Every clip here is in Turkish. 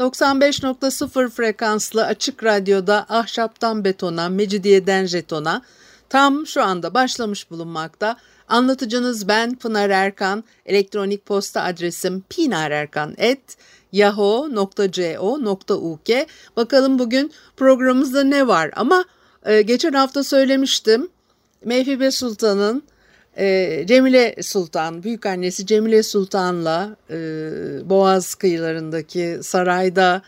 95.0 frekanslı açık radyoda ahşaptan betona, mecidiyeden jetona tam şu anda başlamış bulunmakta. Anlatıcınız ben Pınar Erkan. Elektronik posta adresim pinarerkan.yahoo.co.uk Bakalım bugün programımızda ne var? Ama e, geçen hafta söylemiştim. Mevhibe Sultan'ın e, Cemile Sultan, büyük annesi Cemile Sultan'la e, Boğaz kıyılarındaki sarayda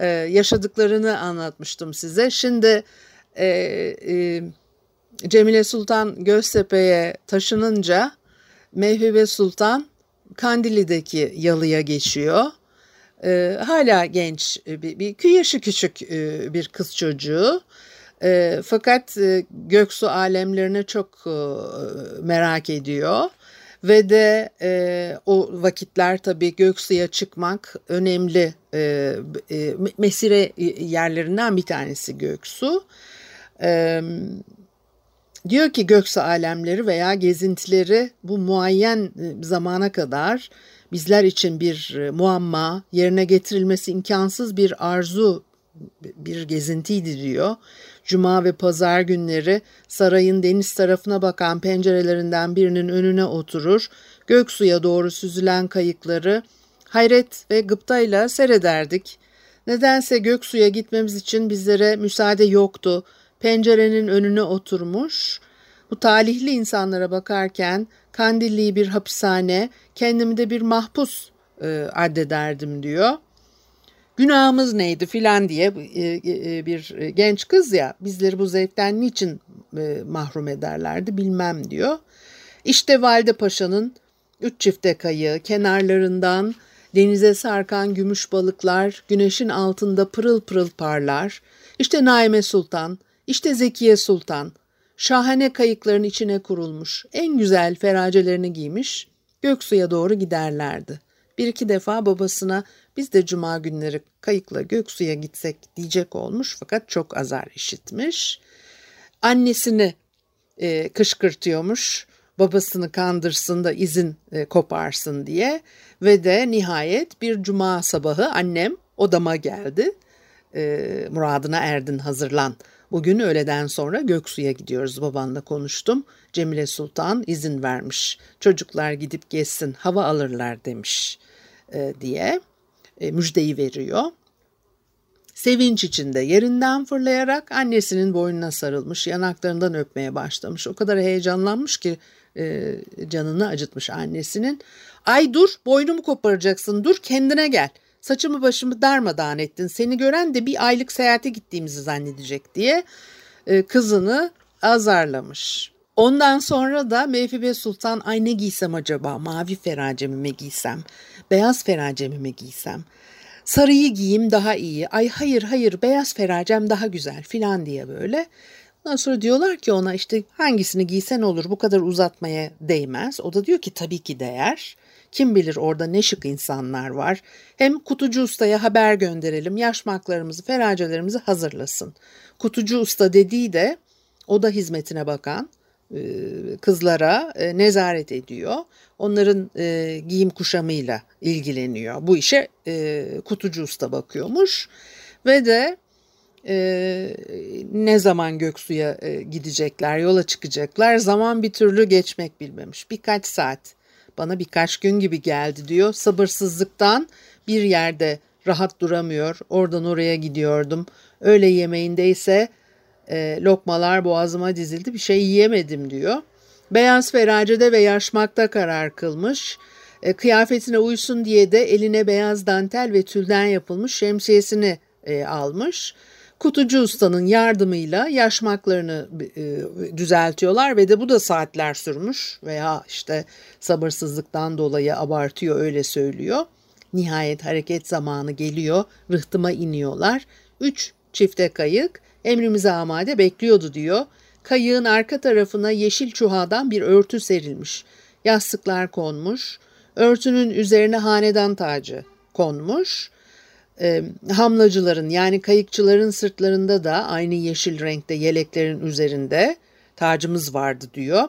e, yaşadıklarını anlatmıştım size. Şimdi e, Cemile Sultan Göztepe'ye taşınınca Mevhibe Sultan Kandili'deki yalıya geçiyor. Hala genç, bir, bir yaşı küçük bir kız çocuğu. E, fakat e, göksu alemlerine çok e, merak ediyor. Ve de e, o vakitler tabii göksuya çıkmak önemli e, e, mesire yerlerinden bir tanesi göksu. E, diyor ki göksu alemleri veya gezintileri bu muayyen zamana kadar bizler için bir muamma, yerine getirilmesi imkansız bir arzu, bir gezintiydi diyor. Cuma ve pazar günleri sarayın deniz tarafına bakan pencerelerinden birinin önüne oturur, göksuya doğru süzülen kayıkları hayret ve gıptayla seyrederdik. Nedense göksuya gitmemiz için bizlere müsaade yoktu. Pencerenin önüne oturmuş, bu talihli insanlara bakarken Kandilli'yi bir hapishane, kendimi de bir mahpus e, addederdim diyor günahımız neydi filan diye e, e, bir genç kız ya bizleri bu zevkten niçin e, mahrum ederlerdi bilmem diyor. İşte Valide Paşa'nın üç çifte kayığı kenarlarından denize sarkan gümüş balıklar güneşin altında pırıl pırıl parlar. İşte Naime Sultan, işte Zekiye Sultan, şahane kayıkların içine kurulmuş, en güzel feracelerini giymiş, Göksu'ya doğru giderlerdi. Bir iki defa babasına biz de cuma günleri kayıkla Göksu'ya gitsek diyecek olmuş fakat çok azar işitmiş. Annesini e, kışkırtıyormuş babasını kandırsın da izin e, koparsın diye ve de nihayet bir cuma sabahı annem odama geldi. E, muradına erdin hazırlan. Bugün öğleden sonra Göksu'ya gidiyoruz babanla konuştum. Cemile Sultan izin vermiş. Çocuklar gidip gezsin hava alırlar demiş e, diye müjdeyi veriyor. Sevinç içinde yerinden fırlayarak annesinin boynuna sarılmış, yanaklarından öpmeye başlamış. O kadar heyecanlanmış ki e, canını acıtmış annesinin. Ay dur boynumu koparacaksın dur kendine gel. Saçımı başımı darmadağın ettin. Seni gören de bir aylık seyahate gittiğimizi zannedecek diye e, kızını azarlamış. Ondan sonra da Mevhibe Sultan ay ne giysem acaba mavi feracemi mi giysem beyaz feracemi mi giysem sarıyı giyeyim daha iyi ay hayır hayır beyaz feracem daha güzel filan diye böyle. Ondan sonra diyorlar ki ona işte hangisini giysen olur bu kadar uzatmaya değmez. O da diyor ki tabii ki değer. Kim bilir orada ne şık insanlar var. Hem kutucu ustaya haber gönderelim, yaşmaklarımızı, feracelerimizi hazırlasın. Kutucu usta dediği de o da hizmetine bakan kızlara e, nezaret ediyor. Onların e, giyim kuşamıyla ilgileniyor. Bu işe kutucu usta bakıyormuş. Ve de ne zaman Göksu'ya gidecekler, yola çıkacaklar zaman bir türlü geçmek bilmemiş. Birkaç saat bana birkaç gün gibi geldi diyor. Sabırsızlıktan bir yerde rahat duramıyor. Oradan oraya gidiyordum. Öğle yemeğindeyse e, lokmalar boğazıma dizildi bir şey yiyemedim diyor. Beyaz feracede ve yaşmakta karar kılmış. E, kıyafetine uysun diye de eline beyaz dantel ve tülden yapılmış şemsiyesini e, almış. Kutucu ustanın yardımıyla yaşmaklarını e, düzeltiyorlar ve de bu da saatler sürmüş veya işte sabırsızlıktan dolayı abartıyor öyle söylüyor. Nihayet hareket zamanı geliyor. Rıhtıma iniyorlar. Üç çifte kayık emrimize amade bekliyordu diyor. Kayığın arka tarafına yeşil çuhadan bir örtü serilmiş. Yastıklar konmuş. Örtünün üzerine hanedan tacı konmuş. E, hamlacıların yani kayıkçıların sırtlarında da aynı yeşil renkte yeleklerin üzerinde tacımız vardı diyor.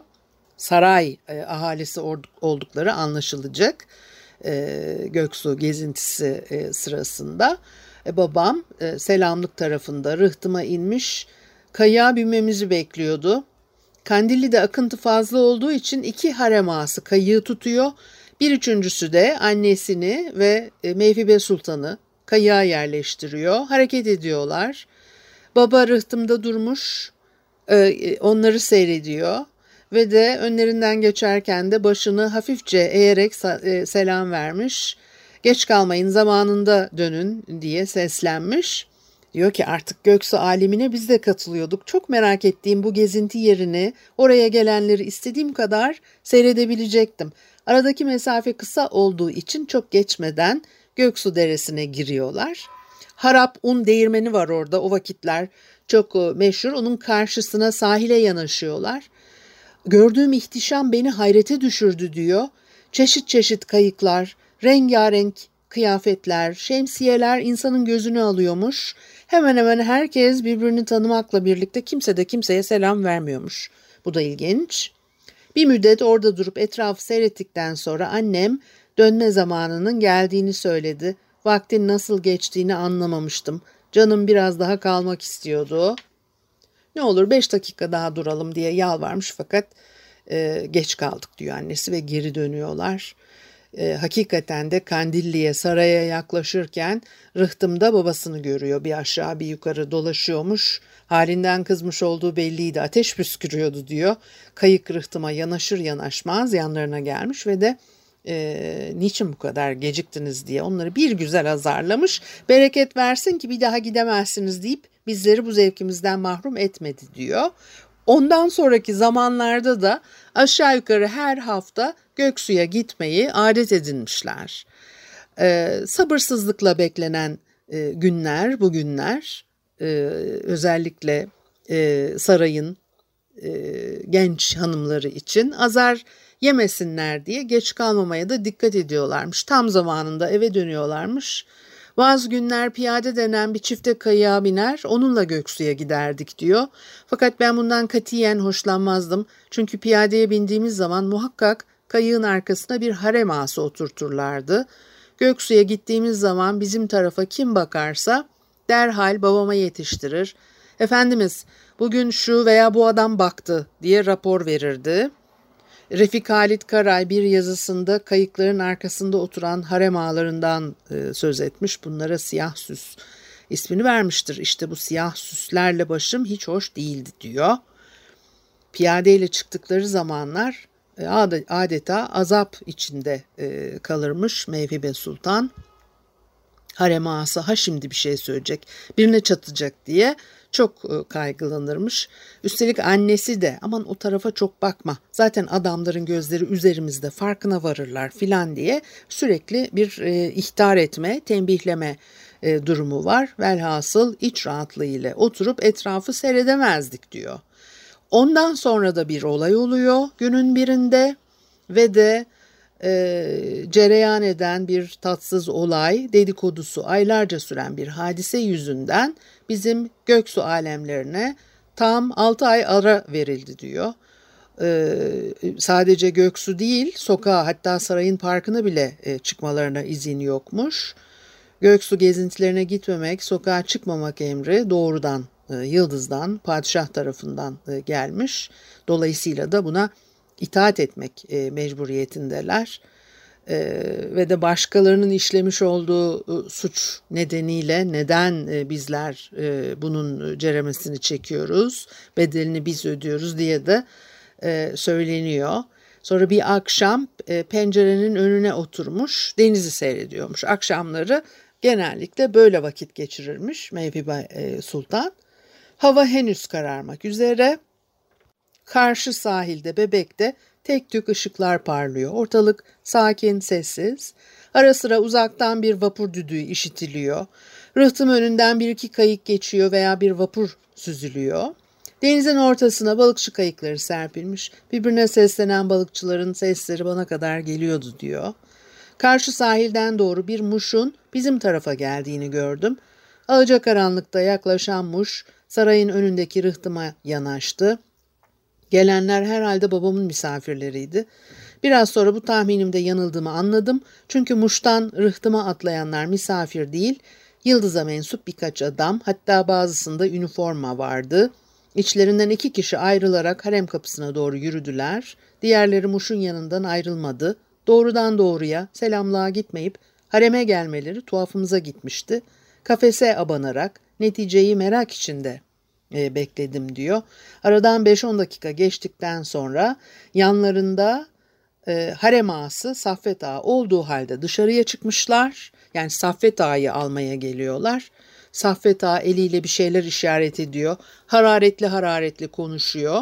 Saray e, ahalisi oldukları anlaşılacak e, Göksu gezintisi e, sırasında. E, babam e, selamlık tarafında rıhtıma inmiş kayığa binmemizi bekliyordu. Kandilli'de akıntı fazla olduğu için iki harem ağası kayığı tutuyor. Bir üçüncüsü de annesini ve e, Mevhibe Sultan'ı kayığa yerleştiriyor. Hareket ediyorlar. Baba rıhtımda durmuş, e, onları seyrediyor ve de önlerinden geçerken de başını hafifçe eğerek e, selam vermiş. Geç kalmayın zamanında dönün diye seslenmiş. Diyor ki artık Göksu alemine biz de katılıyorduk. Çok merak ettiğim bu gezinti yerini, oraya gelenleri istediğim kadar seyredebilecektim. Aradaki mesafe kısa olduğu için çok geçmeden Göksu Deresi'ne giriyorlar. Harap un değirmeni var orada o vakitler çok e, meşhur. Onun karşısına sahile yanaşıyorlar. Gördüğüm ihtişam beni hayrete düşürdü diyor. Çeşit çeşit kayıklar, rengarenk kıyafetler, şemsiyeler insanın gözünü alıyormuş. Hemen hemen herkes birbirini tanımakla birlikte kimse de kimseye selam vermiyormuş. Bu da ilginç. Bir müddet orada durup etrafı seyrettikten sonra annem dönme zamanının geldiğini söyledi. Vaktin nasıl geçtiğini anlamamıştım. Canım biraz daha kalmak istiyordu. Ne olur beş dakika daha duralım diye yalvarmış fakat e, geç kaldık diyor annesi ve geri dönüyorlar. E, hakikaten de Kandilli'ye saraya yaklaşırken rıhtımda babasını görüyor. Bir aşağı bir yukarı dolaşıyormuş. Halinden kızmış olduğu belliydi. Ateş püskürüyordu diyor. Kayık rıhtıma yanaşır yanaşmaz yanlarına gelmiş ve de e, niçin bu kadar geciktiniz diye onları bir güzel azarlamış. Bereket versin ki bir daha gidemezsiniz deyip bizleri bu zevkimizden mahrum etmedi diyor. Ondan sonraki zamanlarda da aşağı yukarı her hafta Göksu'ya gitmeyi adet edinmişler. Ee, sabırsızlıkla beklenen e, günler, bu günler e, özellikle e, sarayın e, genç hanımları için azar yemesinler diye geç kalmamaya da dikkat ediyorlarmış. Tam zamanında eve dönüyorlarmış. Bazı günler piyade denen bir çifte kayığa biner, onunla Göksu'ya giderdik diyor. Fakat ben bundan katiyen hoşlanmazdım. Çünkü piyadeye bindiğimiz zaman muhakkak kayığın arkasına bir harem ağası oturturlardı. Göksu'ya gittiğimiz zaman bizim tarafa kim bakarsa derhal babama yetiştirir. Efendimiz bugün şu veya bu adam baktı diye rapor verirdi. Refik Halit Karay bir yazısında kayıkların arkasında oturan harem ağalarından e, söz etmiş. Bunlara siyah süs ismini vermiştir. İşte bu siyah süslerle başım hiç hoş değildi diyor. Piyadeyle çıktıkları zamanlar adeta azap içinde e, kalırmış Mevhibe Sultan. Harem ağası ha şimdi bir şey söyleyecek, birine çatacak diye çok e, kaygılanırmış. Üstelik annesi de aman o tarafa çok bakma zaten adamların gözleri üzerimizde farkına varırlar filan diye sürekli bir e, ihtar etme, tembihleme e, durumu var. Velhasıl iç rahatlığı ile oturup etrafı seyredemezdik diyor. Ondan sonra da bir olay oluyor günün birinde ve de e, cereyan eden bir tatsız olay, dedikodusu aylarca süren bir hadise yüzünden bizim göksu alemlerine tam 6 ay ara verildi diyor. Ee, sadece göksu değil sokağa hatta sarayın parkına bile e, çıkmalarına izin yokmuş. Göksu gezintilerine gitmemek, sokağa çıkmamak emri doğrudan e, Yıldız'dan, padişah tarafından e, gelmiş. Dolayısıyla da buna itaat etmek e, mecburiyetindeler. E, ve de başkalarının işlemiş olduğu e, suç nedeniyle neden e, bizler e, bunun ceremesini çekiyoruz, bedelini biz ödüyoruz diye de e, söyleniyor. Sonra bir akşam e, pencerenin önüne oturmuş denizi seyrediyormuş. Akşamları genellikle böyle vakit geçirirmiş Mevhibe e, Sultan. Hava henüz kararmak üzere. Karşı sahilde Bebek'te tek tük ışıklar parlıyor. Ortalık sakin, sessiz. Ara sıra uzaktan bir vapur düdüğü işitiliyor. Rıhtım önünden bir iki kayık geçiyor veya bir vapur süzülüyor. Denizin ortasına balıkçı kayıkları serpilmiş. Birbirine seslenen balıkçıların sesleri bana kadar geliyordu diyor. Karşı sahilden doğru bir muşun bizim tarafa geldiğini gördüm. Alacakaranlıkta yaklaşan muş sarayın önündeki rıhtıma yanaştı. Gelenler herhalde babamın misafirleriydi. Biraz sonra bu tahminimde yanıldığımı anladım. Çünkü muştan rıhtıma atlayanlar misafir değil, yıldıza mensup birkaç adam, hatta bazısında üniforma vardı. İçlerinden iki kişi ayrılarak harem kapısına doğru yürüdüler. Diğerleri muşun yanından ayrılmadı. Doğrudan doğruya selamlığa gitmeyip hareme gelmeleri tuhafımıza gitmişti. Kafese abanarak neticeyi merak içinde e, bekledim diyor. Aradan 5-10 dakika geçtikten sonra yanlarında e, harem ağası Saffet Ağa olduğu halde dışarıya çıkmışlar. Yani Saffet Ağa'yı almaya geliyorlar. Saffet Ağa eliyle bir şeyler işaret ediyor. Hararetli hararetli konuşuyor.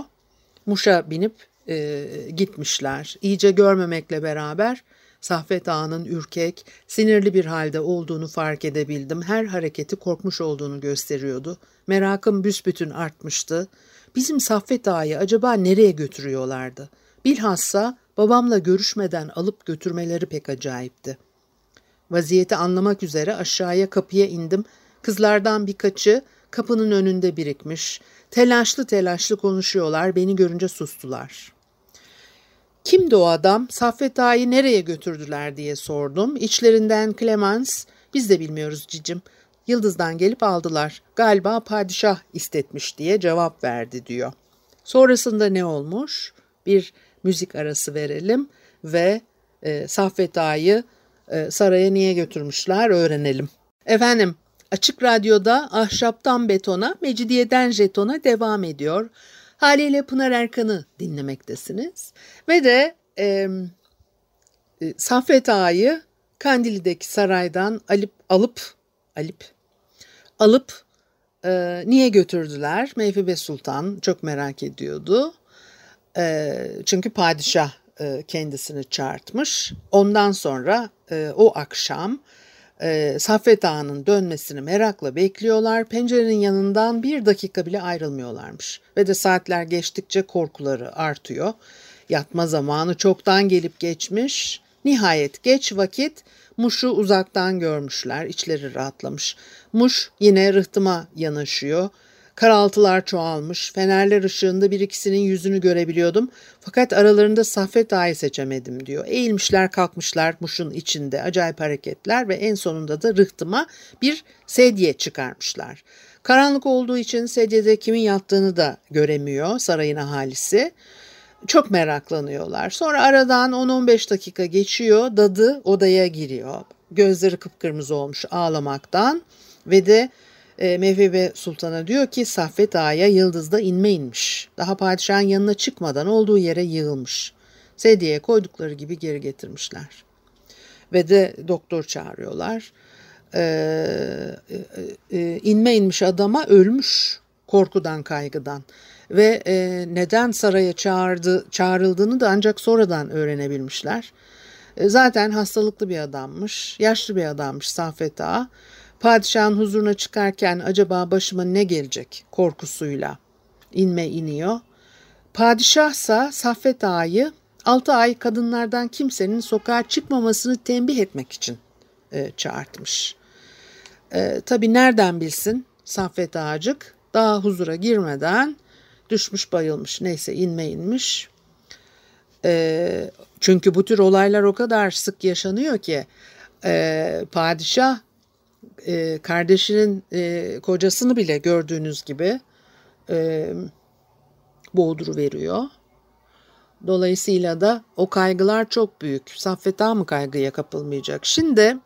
Muş'a binip e, gitmişler. İyice görmemekle beraber Saffet Ağa'nın ürkek, sinirli bir halde olduğunu fark edebildim. Her hareketi korkmuş olduğunu gösteriyordu. Merakım büsbütün artmıştı. Bizim Saffet Ağa'yı acaba nereye götürüyorlardı? Bilhassa babamla görüşmeden alıp götürmeleri pek acayipti. Vaziyeti anlamak üzere aşağıya kapıya indim. Kızlardan birkaçı kapının önünde birikmiş. Telaşlı telaşlı konuşuyorlar. Beni görünce sustular. Kimdi o adam? Saffet Ağa'yı nereye götürdüler diye sordum. İçlerinden Clemens, biz de bilmiyoruz cicim. Yıldız'dan gelip aldılar. Galiba padişah istetmiş diye cevap verdi diyor. Sonrasında ne olmuş? Bir müzik arası verelim ve e, Saffet Ağa'yı e, saraya niye götürmüşler öğrenelim. Efendim Açık Radyo'da Ahşaptan Betona, Mecidiyeden Jeton'a devam ediyor. Haliyle Pınar Erkan'ı dinlemektesiniz. Ve de e, Saffet Ağa'yı Kandili'deki saraydan alıp alıp alıp alıp e, niye götürdüler? Meyfibe Sultan çok merak ediyordu. E, çünkü padişah e, kendisini çağırtmış. Ondan sonra e, o akşam e, Saffet Ağa'nın dönmesini merakla bekliyorlar. Pencerenin yanından bir dakika bile ayrılmıyorlarmış. Ve de saatler geçtikçe korkuları artıyor. Yatma zamanı çoktan gelip geçmiş. Nihayet geç vakit Muş'u uzaktan görmüşler, içleri rahatlamış. Muş yine rıhtıma yanaşıyor. Karaltılar çoğalmış, fenerler ışığında bir ikisinin yüzünü görebiliyordum. Fakat aralarında Saffet Ağa'yı seçemedim diyor. Eğilmişler kalkmışlar muşun içinde acayip hareketler ve en sonunda da rıhtıma bir sedye çıkarmışlar. Karanlık olduğu için sedyede kimin yattığını da göremiyor sarayın ahalisi. Çok meraklanıyorlar. Sonra aradan 10-15 dakika geçiyor. Dadı odaya giriyor. Gözleri kıpkırmızı olmuş ağlamaktan ve de e, Mevhibe Sultan'a diyor ki Saffet Ağa'ya yıldızda inme inmiş. Daha padişahın yanına çıkmadan olduğu yere yığılmış. Sedyeye koydukları gibi geri getirmişler. Ve de doktor çağırıyorlar. Ee, e, e, inme inmiş adama ölmüş korkudan kaygıdan ve e, neden saraya çağırdı, çağrıldığını da ancak sonradan öğrenebilmişler. E, zaten hastalıklı bir adammış, yaşlı bir adammış Saffet Ağa. Padişahın huzuruna çıkarken acaba başıma ne gelecek korkusuyla inme iniyor. Padişahsa Saffet Ağa'yı 6 ay kadınlardan kimsenin sokağa çıkmamasını tembih etmek için e, çağırtmış. E, tabii nereden bilsin Saffet Ağacık daha huzura girmeden düşmüş bayılmış neyse inme inmiş. E, çünkü bu tür olaylar o kadar sık yaşanıyor ki e, padişah e, kardeşinin e, kocasını bile gördüğünüz gibi e, boğduru veriyor. Dolayısıyla da o kaygılar çok büyük. Saffet mı kaygıya kapılmayacak? Şimdi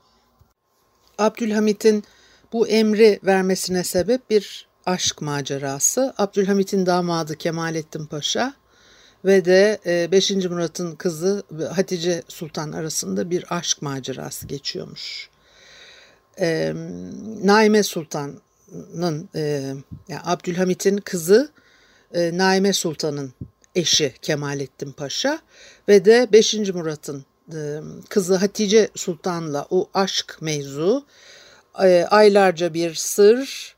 Abdülhamit'in bu emri vermesine sebep bir aşk macerası. Abdülhamit'in damadı Kemalettin Paşa ve de 5. E, Murat'ın kızı Hatice Sultan arasında bir aşk macerası geçiyormuş. E, Naime Sultan'ın e, yani Abdülhamit'in kızı e, Naime Sultan'ın eşi Kemalettin Paşa ve de 5. Murat'ın e, kızı Hatice Sultan'la o aşk mevzu e, aylarca bir sır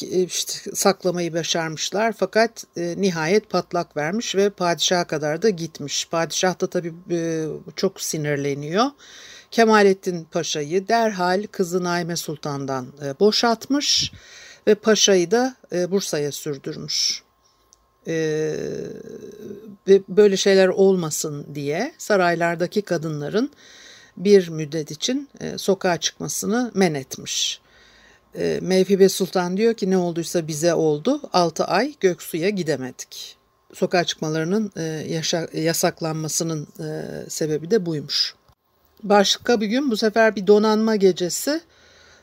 işte saklamayı başarmışlar fakat nihayet patlak vermiş ve padişaha kadar da gitmiş. Padişah da tabii çok sinirleniyor. Kemalettin Paşa'yı derhal kızı Naime Sultan'dan e, boşatmış ve paşayı da e, Bursa'ya sürdürmüş. E, böyle şeyler olmasın diye saraylardaki kadınların bir müddet için sokağa çıkmasını men etmiş. Mevhibe Sultan diyor ki ne olduysa bize oldu. 6 ay Göksu'ya gidemedik. Sokağa çıkmalarının yasaklanmasının sebebi de buymuş. Başka bir gün bu sefer bir donanma gecesi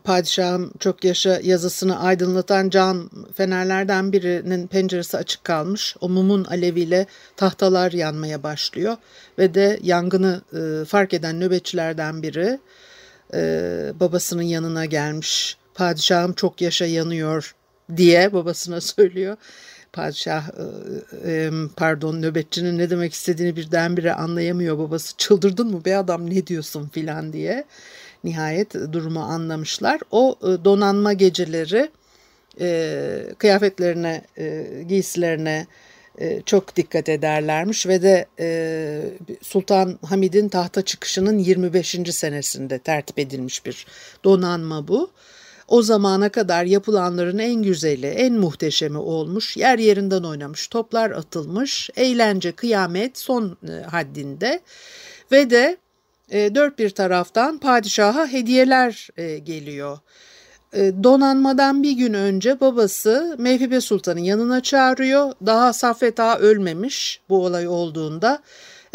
padişahım çok yaşa yazısını aydınlatan cam fenerlerden birinin penceresi açık kalmış. O mumun aleviyle tahtalar yanmaya başlıyor ve de yangını e, fark eden nöbetçilerden biri e, babasının yanına gelmiş. Padişahım çok yaşa yanıyor diye babasına söylüyor. Padişah e, e, pardon nöbetçinin ne demek istediğini birdenbire anlayamıyor babası. Çıldırdın mı be adam ne diyorsun filan diye. Nihayet durumu anlamışlar. O e, donanma geceleri kıyafetlerine, giysilerine çok dikkat ederlermiş ve de Sultan Hamid'in tahta çıkışının 25. senesinde tertip edilmiş bir donanma bu. O zamana kadar yapılanların en güzeli, en muhteşemi olmuş, yer yerinden oynamış, toplar atılmış, eğlence, kıyamet son e, haddinde ve de e, dört bir taraftan padişaha hediyeler e, geliyor. Donanmadan bir gün önce babası Mevhibe Sultan'ın yanına çağırıyor. Daha Saffet Ağa ölmemiş bu olay olduğunda.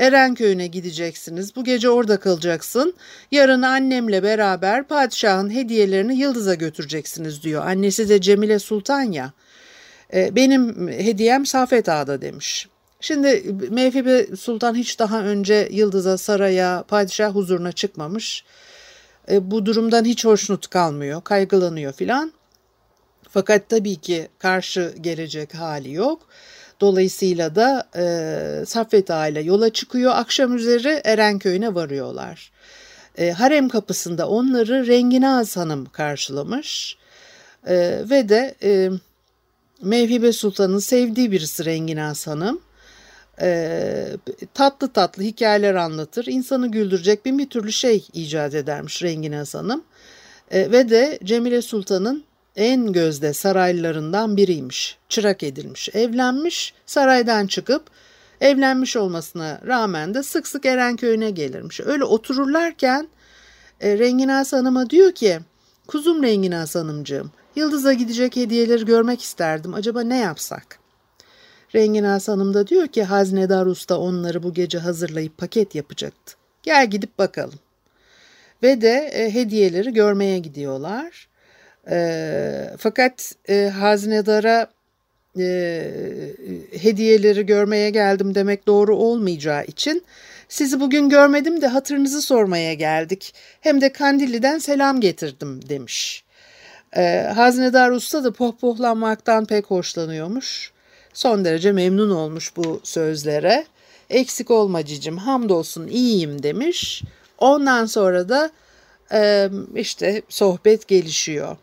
Erenköy'üne gideceksiniz. Bu gece orada kalacaksın. Yarın annemle beraber padişahın hediyelerini Yıldız'a götüreceksiniz diyor. Annesi de Cemile Sultan ya. E, benim hediyem Safet Ağa'da demiş. Şimdi Mevhibe Sultan hiç daha önce Yıldız'a, saraya, padişah huzuruna çıkmamış. E, bu durumdan hiç hoşnut kalmıyor, kaygılanıyor filan. Fakat tabii ki karşı gelecek hali yok. Dolayısıyla da e, Saffet Ağa ile yola çıkıyor. Akşam üzeri Erenköy'üne varıyorlar. E, harem kapısında onları Renginaz Hanım karşılamış. E, ve de e, Mevhibe Sultan'ın sevdiği birisi Renginaz Hanım. E, tatlı tatlı hikayeler anlatır. insanı güldürecek bin bir türlü şey icat edermiş Renginaz Hanım. E, ve de Cemile Sultan'ın en gözde saraylılarından biriymiş. Çırak edilmiş, evlenmiş, saraydan çıkıp evlenmiş olmasına rağmen de sık sık Erenköy'üne gelirmiş. Öyle otururlarken e, Renginaz Hanım'a diyor ki, kuzum Renginaz Hanımcığım, Yıldız'a gidecek hediyeleri görmek isterdim. Acaba ne yapsak? Renginaz Hanım da diyor ki Haznedar Usta onları bu gece hazırlayıp paket yapacaktı. Gel gidip bakalım. Ve de e, hediyeleri görmeye gidiyorlar. E, fakat e, hazinedara e, hediyeleri görmeye geldim demek doğru olmayacağı için sizi bugün görmedim de hatırınızı sormaya geldik. Hem de Kandilli'den selam getirdim demiş. E, Hazinedar Usta da pohpohlanmaktan pek hoşlanıyormuş. Son derece memnun olmuş bu sözlere. Eksik olma cicim hamdolsun iyiyim demiş. Ondan sonra da e, işte sohbet gelişiyor.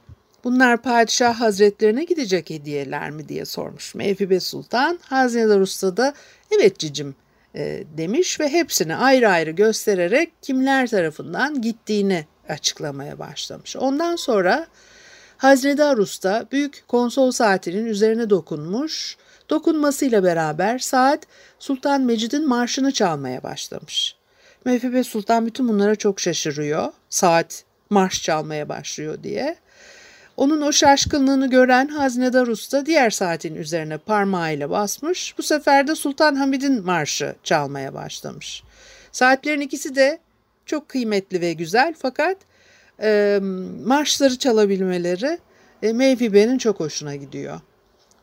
Bunlar padişah hazretlerine gidecek hediyeler mi diye sormuş Mevhibe Sultan. Hazineler Usta da evet cicim e, demiş ve hepsini ayrı ayrı göstererek kimler tarafından gittiğini açıklamaya başlamış. Ondan sonra Hazinedar Usta büyük konsol saatinin üzerine dokunmuş. Dokunmasıyla beraber saat Sultan Mecid'in marşını çalmaya başlamış. Mevhibe Sultan bütün bunlara çok şaşırıyor. Saat marş çalmaya başlıyor diye. Onun o şaşkınlığını gören Hazinedar Usta diğer saatin üzerine parmağıyla basmış. Bu sefer de Sultan Hamid'in marşı çalmaya başlamış. Saatlerin ikisi de çok kıymetli ve güzel fakat e, marşları çalabilmeleri e, Mevhibe'nin çok hoşuna gidiyor.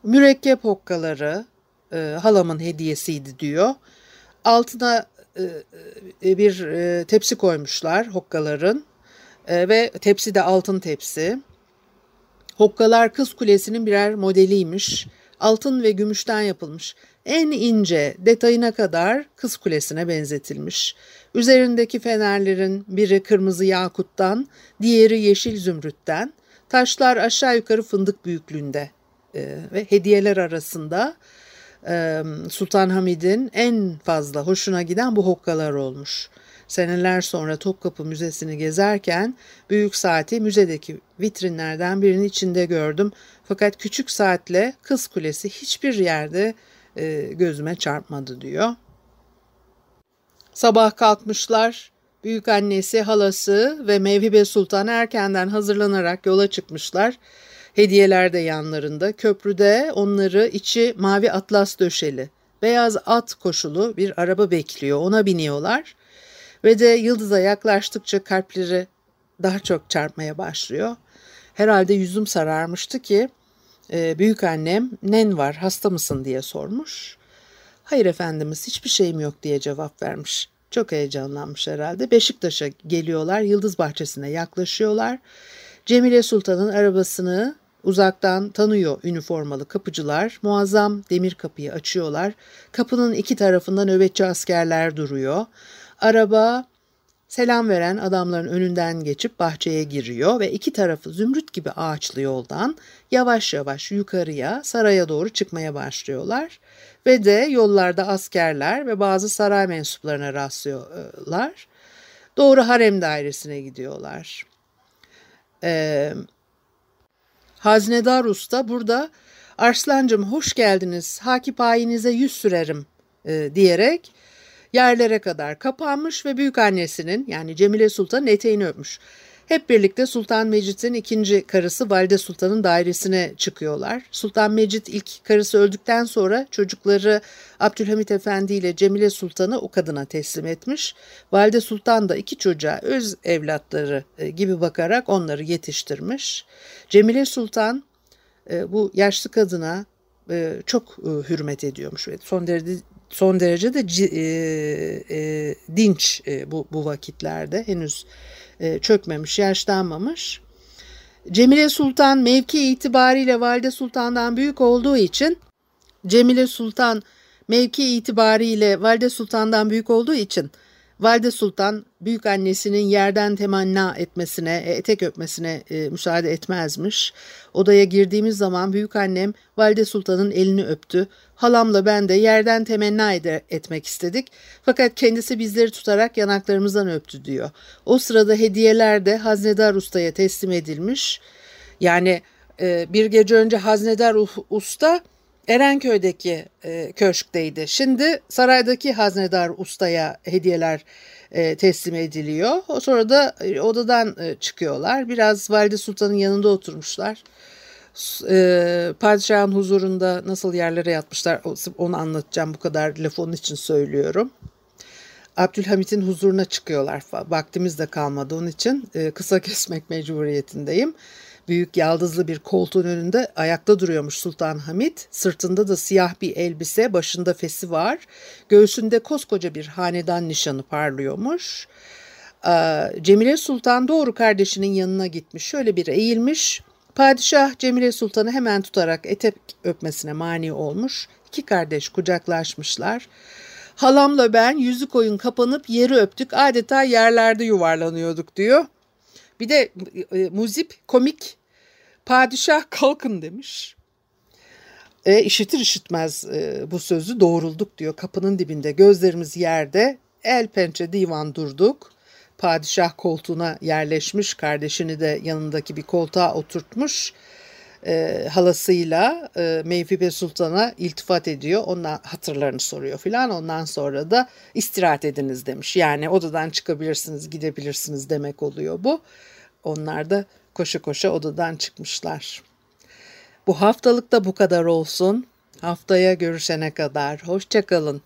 Mürekkep hokkaları e, halamın hediyesiydi diyor. Altına e, e, bir e, tepsi koymuşlar hokkaların e, ve tepsi de altın tepsi. Hokkalar Kız Kulesi'nin birer modeliymiş. Altın ve gümüşten yapılmış. en ince detayına kadar Kız Kulesi'ne benzetilmiş. Üzerindeki fenerlerin biri kırmızı yakuttan, diğeri yeşil zümrütten, taşlar aşağı yukarı fındık büyüklüğünde e, ve hediyeler arasında e, Sultan Hamid'in en fazla hoşuna giden bu hokkalar olmuş. Seneler sonra Topkapı Müzesi'ni gezerken büyük saati müzedeki vitrinlerden birinin içinde gördüm. Fakat küçük saatle Kız Kulesi hiçbir yerde e, gözüme çarpmadı diyor. Sabah kalkmışlar. Büyük annesi, halası ve Mevhibe Sultan erkenden hazırlanarak yola çıkmışlar. Hediyeler de yanlarında. Köprüde onları içi mavi atlas döşeli, beyaz at koşulu bir araba bekliyor. Ona biniyorlar. Ve de yıldıza yaklaştıkça kalpleri daha çok çarpmaya başlıyor. Herhalde yüzüm sararmıştı ki e, büyük annem nen var hasta mısın diye sormuş. Hayır efendimiz hiçbir şeyim yok diye cevap vermiş. Çok heyecanlanmış herhalde. Beşiktaş'a geliyorlar, Yıldız Bahçesi'ne yaklaşıyorlar. Cemile Sultan'ın arabasını uzaktan tanıyor üniformalı kapıcılar. Muazzam demir kapıyı açıyorlar. Kapının iki tarafında nöbetçi askerler duruyor. Araba selam veren adamların önünden geçip bahçeye giriyor ve iki tarafı zümrüt gibi ağaçlı yoldan yavaş yavaş yukarıya saraya doğru çıkmaya başlıyorlar. Ve de yollarda askerler ve bazı saray mensuplarına rastlıyorlar. Doğru harem dairesine gidiyorlar. Ee, Haznedar Usta burada Arslancım hoş geldiniz, hakipayinize yüz sürerim e, diyerek yerlere kadar kapanmış ve büyük annesinin yani Cemile Sultan'ın eteğini öpmüş. Hep birlikte Sultan Mecit'in ikinci karısı Valide Sultan'ın dairesine çıkıyorlar. Sultan Mecit ilk karısı öldükten sonra çocukları Abdülhamit Efendi ile Cemile Sultan'ı o kadına teslim etmiş. Valide Sultan da iki çocuğa öz evlatları e, gibi bakarak onları yetiştirmiş. Cemile Sultan e, bu yaşlı kadına e, çok hürmet ediyormuş ve son derece son derece de e, e, dinç e, bu, bu vakitlerde henüz e, çökmemiş, yaşlanmamış. Cemile Sultan mevki itibariyle Valide Sultan'dan büyük olduğu için Cemile Sultan mevki itibariyle Valide Sultan'dan büyük olduğu için Valide Sultan büyük annesinin yerden temanna etmesine, e, etek öpmesine e, müsaade etmezmiş. Odaya girdiğimiz zaman büyük annem Valide Sultan'ın elini öptü. Halamla ben de yerden temenna ede, etmek istedik. Fakat kendisi bizleri tutarak yanaklarımızdan öptü diyor. O sırada hediyeler de Haznedar Usta'ya teslim edilmiş. Yani e, bir gece önce Haznedar Usta Erenköy'deki e, köşkteydi. Şimdi saraydaki haznedar ustaya hediyeler e, teslim ediliyor. O sonra da e, odadan e, çıkıyorlar. Biraz Valide Sultan'ın yanında oturmuşlar. E, padişahın huzurunda nasıl yerlere yatmışlar onu anlatacağım. Bu kadar laf onun için söylüyorum. Abdülhamit'in huzuruna çıkıyorlar. Vaktimiz de kalmadı onun için e, kısa kesmek mecburiyetindeyim büyük yaldızlı bir koltuğun önünde ayakta duruyormuş Sultan Hamit. Sırtında da siyah bir elbise, başında fesi var. Göğsünde koskoca bir hanedan nişanı parlıyormuş. Ee, Cemile Sultan doğru kardeşinin yanına gitmiş. Şöyle bir eğilmiş. Padişah Cemile Sultan'ı hemen tutarak etek öpmesine mani olmuş. İki kardeş kucaklaşmışlar. Halamla ben yüzük oyun kapanıp yeri öptük adeta yerlerde yuvarlanıyorduk diyor. Bir de e, muzip komik padişah kalkın demiş. E, işitir işitmez e, bu sözü doğrulduk diyor kapının dibinde gözlerimiz yerde el pençe divan durduk. Padişah koltuğuna yerleşmiş kardeşini de yanındaki bir koltuğa oturtmuş e, halasıyla e, Mevhibe Sultan'a iltifat ediyor. Ondan hatırlarını soruyor filan. Ondan sonra da istirahat ediniz demiş. Yani odadan çıkabilirsiniz, gidebilirsiniz demek oluyor bu. Onlar da koşa koşa odadan çıkmışlar. Bu haftalık da bu kadar olsun. Haftaya görüşene kadar hoşçakalın.